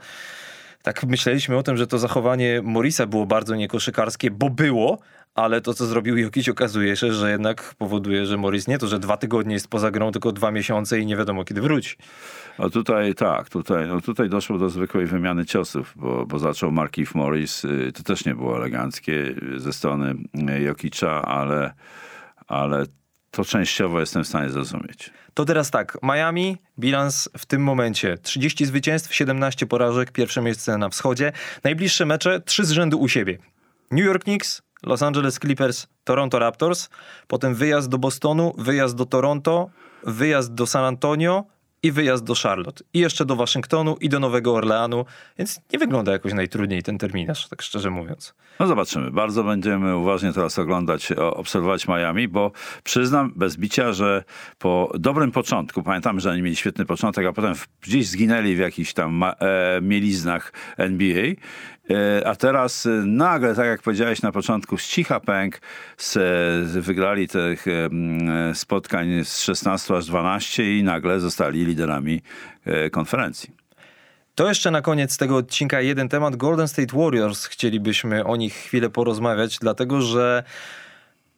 Tak myśleliśmy o tym, że to zachowanie Morisa było bardzo niekoszykarskie, bo było, ale to, co zrobił Jokic, okazuje się, że jednak powoduje, że Morris nie to, że dwa tygodnie jest poza grą, tylko dwa miesiące i nie wiadomo, kiedy wróci. No tutaj tak, tutaj, no tutaj doszło do zwykłej wymiany ciosów, bo, bo zaczął Markif Morris. y, To też nie było eleganckie y, ze strony y, Jokicza, ale, ale to częściowo jestem w stanie zrozumieć. To teraz tak, Miami, bilans w tym momencie 30 zwycięstw, 17 porażek, pierwsze miejsce na wschodzie. Najbliższe mecze, trzy z rzędu u siebie. New York Knicks, Los Angeles Clippers, Toronto Raptors, potem wyjazd do Bostonu, wyjazd do Toronto, wyjazd do San Antonio, i wyjazd do Charlotte. I jeszcze do Waszyngtonu i do Nowego Orleanu, więc nie wygląda jakoś najtrudniej ten terminarz, tak szczerze mówiąc. No zobaczymy. Bardzo będziemy uważnie teraz oglądać, obserwować Miami, bo przyznam bez bicia, że po dobrym początku, pamiętam, że oni mieli świetny początek, a potem gdzieś zginęli w jakichś tam e, mieliznach NBA, a teraz e, nagle, tak jak powiedziałeś na początku, z cicha pęk z, wygrali tych e, spotkań z 16 aż 12 i nagle zostali liderami e, konferencji. To jeszcze na koniec tego odcinka jeden temat. Golden State Warriors. Chcielibyśmy o nich chwilę porozmawiać, dlatego że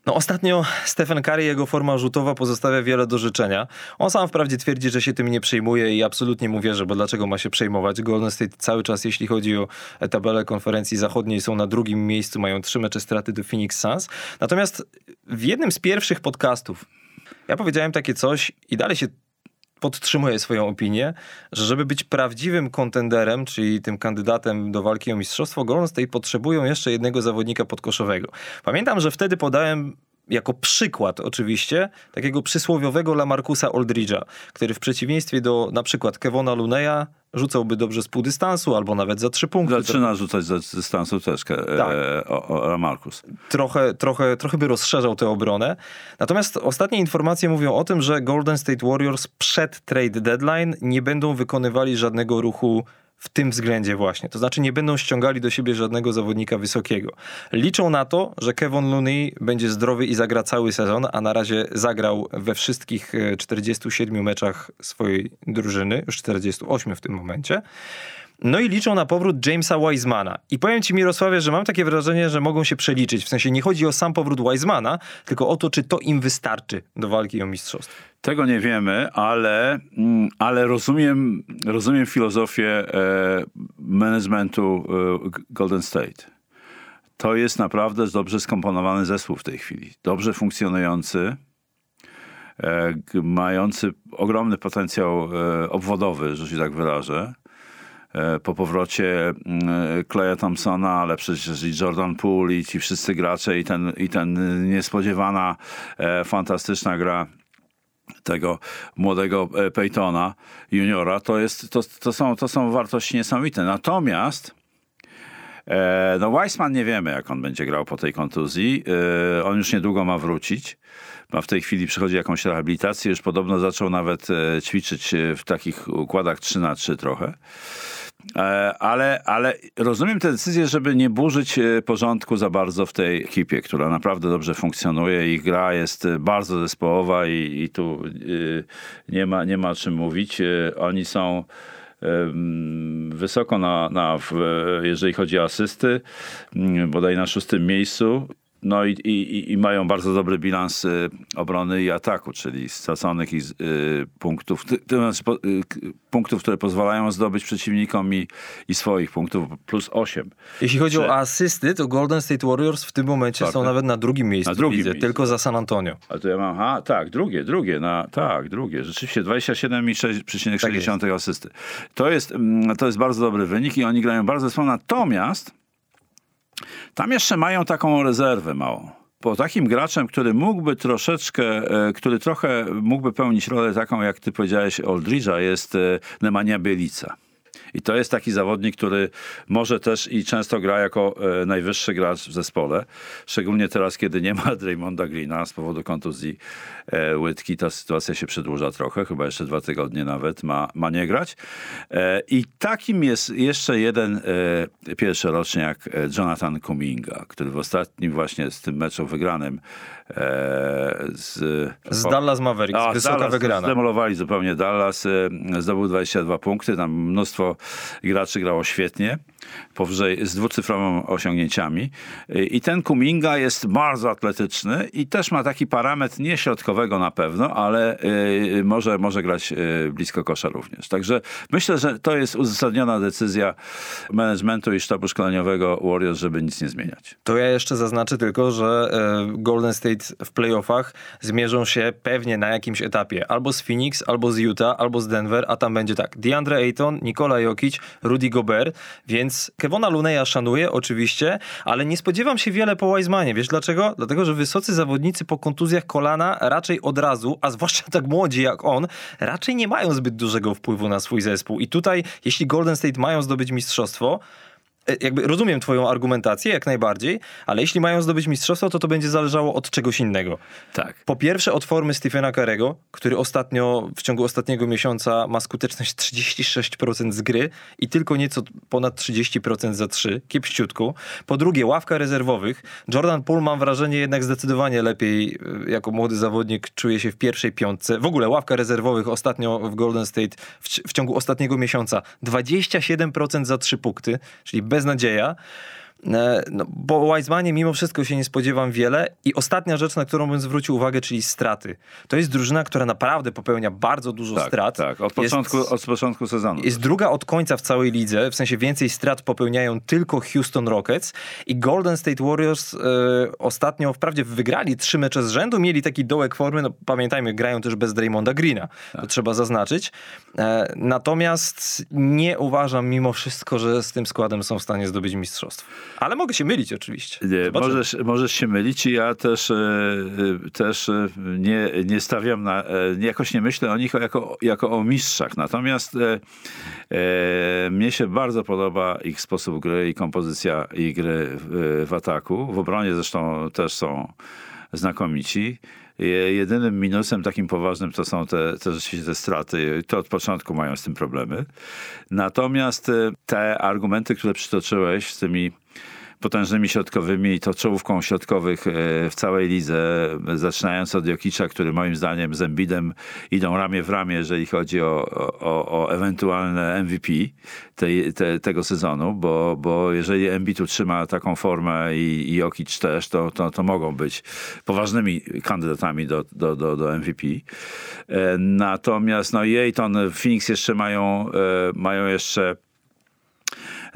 no ostatnio Stephen Curry, jego forma rzutowa pozostawia wiele do życzenia. On sam wprawdzie twierdzi, że się tym nie przejmuje i absolutnie mu wierzę, bo dlaczego ma się przejmować? Golden State cały czas, jeśli chodzi o tabelę konferencji zachodniej, są na drugim miejscu, mają trzy mecze straty do Phoenix Suns. Natomiast w jednym z pierwszych podcastów ja powiedziałem takie coś i dalej się podtrzymuję swoją opinię, że żeby być prawdziwym kontenderem, czyli tym kandydatem do walki o mistrzostwo, Golden potrzebują jeszcze jednego zawodnika podkoszowego. Pamiętam, że wtedy podałem jako przykład oczywiście takiego przysłowiowego Lamarcusa Aldridge'a, który w przeciwieństwie do na przykład Kevona Luneya rzucałby dobrze z pół dystansu albo nawet za trzy punkty. Zaczyna rzucać z dystansu też e, tak. e, o. Trochę, trochę, trochę by rozszerzał tę obronę. Natomiast ostatnie informacje mówią o tym, że Golden State Warriors przed trade deadline nie będą wykonywali żadnego ruchu w tym względzie właśnie. To znaczy nie będą ściągali do siebie żadnego zawodnika wysokiego. Liczą na to, że Kevin Looney będzie zdrowy i zagra cały sezon, a na razie zagrał we wszystkich 47 e, meczach swojej drużyny, już 48 w tym momencie. No i liczą na powrót Jamesa Wisemana. I powiem ci, Mirosławie, że mam takie wrażenie, że mogą się przeliczyć. W sensie nie chodzi o sam powrót Wisemana, tylko o to, czy to im wystarczy do walki o mistrzostwo. Tego nie wiemy, ale, mm, ale rozumiem, rozumiem filozofię e, managementu e, Golden State. To jest naprawdę dobrze skomponowany zespół w tej chwili. Dobrze funkcjonujący, e, mający ogromny potencjał obwodowy, że się tak wyrażę po powrocie Claya Thompsona, ale przecież i Jordan Poole i ci wszyscy gracze i ten, i ten niespodziewana, fantastyczna gra tego młodego e, Peytona juniora, to, jest, to, to, są, to są wartości niesamowite. Natomiast e, no Weissman nie wiemy, jak on będzie grał po tej kontuzji. E, on już niedługo ma wrócić. Ma w tej chwili przychodzi jakąś rehabilitację. Już podobno zaczął nawet e, ćwiczyć w takich układach 3 na 3 trochę. E, ale, ale rozumiem tę decyzję, żeby nie burzyć e, porządku za bardzo w tej ekipie, która naprawdę dobrze funkcjonuje. Ich gra jest e, bardzo zespołowa i, i tu nie ma, nie ma czym mówić. Oni są wysoko na, na jeżeli chodzi o asysty, bodaj na szóstym miejscu. No i, i, i, mają bardzo dobry bilans y, obrony i ataku, czyli straconych i, y, punktów, to znaczy, y, punktów, które pozwalają zdobyć przeciwnikom i, i swoich punktów, plus 8. Jeśli chodzi Czy... o asysty, to Golden State Warriors w tym momencie tak, są nawet na drugim miejscu, na drugim widzę, miejscu. tylko za San Antonio. A to ja mam, a tak, drugie, drugie, na, tak, drugie, rzeczywiście 27,6% tak asysty. To jest, mm, to jest bardzo dobry wynik i oni grają bardzo słabo, natomiast tam jeszcze mają taką rezerwę małą. Po takim graczem, który mógłby troszeczkę, e, który trochę mógłby pełnić rolę taką, jak ty powiedziałeś, Oldridge'a, jest e, Nemanja Bielica. I to jest taki zawodnik, który może też i często gra jako e, najwyższy gracz w zespole. Szczególnie teraz, kiedy nie ma Draymonda Greena z powodu kontuzji e, łydki. Ta sytuacja się przedłuża trochę, chyba jeszcze dwa tygodnie nawet ma, ma nie grać. E, I takim jest jeszcze jeden pierwszoroczniak e, Jonathan Kuminga, który w ostatnim właśnie z tym meczu wygranym z, z Dallas Mavericks, a, wysoka Dallas, wygrana. Zdemolowali zupełnie Dallas, zdobył 22 punkty, tam mnóstwo graczy grało świetnie powyżej z dwucyfrowymi osiągnięciami. I ten Kuminga jest bardzo atletyczny i też ma taki parametr nie środkowego na pewno, ale y, może, może grać y, blisko kosza również. Także myślę, że to jest uzasadniona decyzja managementu i sztabu szkoleniowego Warriors, żeby nic nie zmieniać. To ja jeszcze zaznaczę tylko, że e, Golden State w playoffach zmierzą się pewnie na jakimś etapie albo z Phoenix, albo z Utah, albo z Denver, a tam będzie tak DeAndre Ayton, Nikola Jokic, Rudy Gobert, więc Więc Kevona Luneya szanuję oczywiście, ale nie spodziewam się wiele po Wisemanie. Wiesz dlaczego? Dlatego, że wysocy zawodnicy po kontuzjach kolana raczej od razu, a zwłaszcza tak młodzi jak on, raczej nie mają zbyt dużego wpływu na swój zespół. I tutaj, jeśli Golden State mają zdobyć mistrzostwo, jakby rozumiem twoją argumentację jak najbardziej, ale jeśli mają zdobyć mistrzostwo, to to będzie zależało od czegoś innego. Tak. Po pierwsze od formy Stephena Carego, który ostatnio, w ciągu ostatniego miesiąca ma skuteczność 36% z gry i tylko nieco ponad 30% za 3, kiepściutku. Po drugie ławka rezerwowych. Jordan Poole mam wrażenie jednak zdecydowanie lepiej e, jako młody zawodnik czuje się w pierwszej piątce. W ogóle ławka rezerwowych ostatnio w Golden State w, w ciągu ostatniego miesiąca 27% za 3 punkty, czyli bez beznadzieja. E, no, bo Wisemanie mimo wszystko się nie spodziewam wiele. I ostatnia rzecz, na którą bym zwrócił uwagę, czyli straty. To jest drużyna, która naprawdę popełnia bardzo dużo tak, strat. Tak, od początku, jest, od początku sezonu. Jest druga od końca w całej lidze, w sensie więcej strat popełniają tylko Houston Rockets i Golden State Warriors e, ostatnio wprawdzie wygrali trzy mecze z rzędu, mieli taki dołek formy, no pamiętajmy, grają też bez Draymonda Greena, tak. to trzeba zaznaczyć. E, natomiast nie uważam mimo wszystko, że z tym składem są w stanie zdobyć mistrzostwo. Ale mogę się mylić oczywiście. Nie, możesz, możesz się mylić i ja też, e, e, też e, nie, nie stawiam na, jakoś nie myślę o nich jako, jako o mistrzach. Natomiast e, mnie się bardzo podoba ich sposób gry i kompozycja ich gry w, w ataku. W obronie zresztą też są znakomici. Jedynym minusem takim poważnym to są te, te rzeczywiście te straty. To od początku mają z tym problemy. Natomiast te argumenty, które przytoczyłeś z tymi potężnymi środkowymi to czołówką środkowych e, w całej lidze, zaczynając od Jokicza, który moim zdaniem z Embidem idą ramię w ramię, jeżeli chodzi o, o, o ewentualne MVP tej, te, tego sezonu, bo, bo jeżeli Embiid utrzyma taką formę i, i Jokic też, to, to, to mogą być poważnymi kandydatami do, do, do, do MVP. E, natomiast no i Ayton, Phoenix jeszcze mają, e, mają jeszcze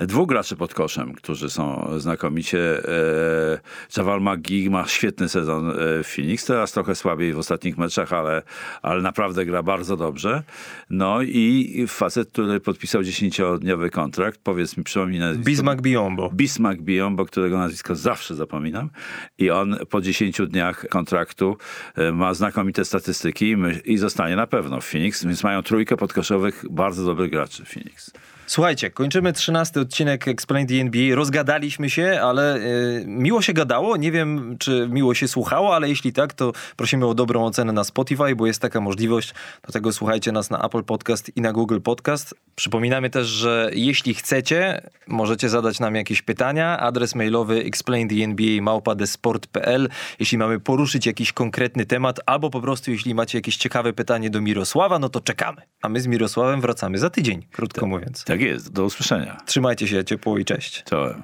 dwóch graczy pod koszem, którzy są znakomicie. E, Javal McGee ma świetny sezon e, w Phoenix, teraz trochę słabiej w ostatnich meczach, ale, ale naprawdę gra bardzo dobrze. No i facet, który podpisał 10-dniowy kontrakt, powiedz mi, przypomnij nazwisko. Biombo. Bismarck Biombo, którego nazwisko zawsze zapominam. I on po 10 dniach kontraktu e, ma znakomite statystyki i zostanie na pewno w Phoenix, więc mają trójkę podkoszowych bardzo dobrych graczy w Phoenix. Słuchajcie, kończymy trzynasty odcinek Explain the NBA. Rozgadaliśmy się, ale y, miło się gadało. Nie wiem, czy miło się słuchało, ale jeśli tak, to prosimy o dobrą ocenę na Spotify, bo jest taka możliwość. Dlatego słuchajcie nas na Apple Podcast i na Google Podcast. Przypominamy też, że jeśli chcecie, możecie zadać nam jakieś pytania. Adres mailowy explainthenba.małpa.desport.pl Jeśli mamy poruszyć jakiś konkretny temat, albo po prostu jeśli macie jakieś ciekawe pytanie do Mirosława, no to czekamy. A my z Mirosławem wracamy za tydzień, krótko tak, mówiąc. Tak jest, do usłyszenia. Trzymajcie się ciepło i cześć. Czołem.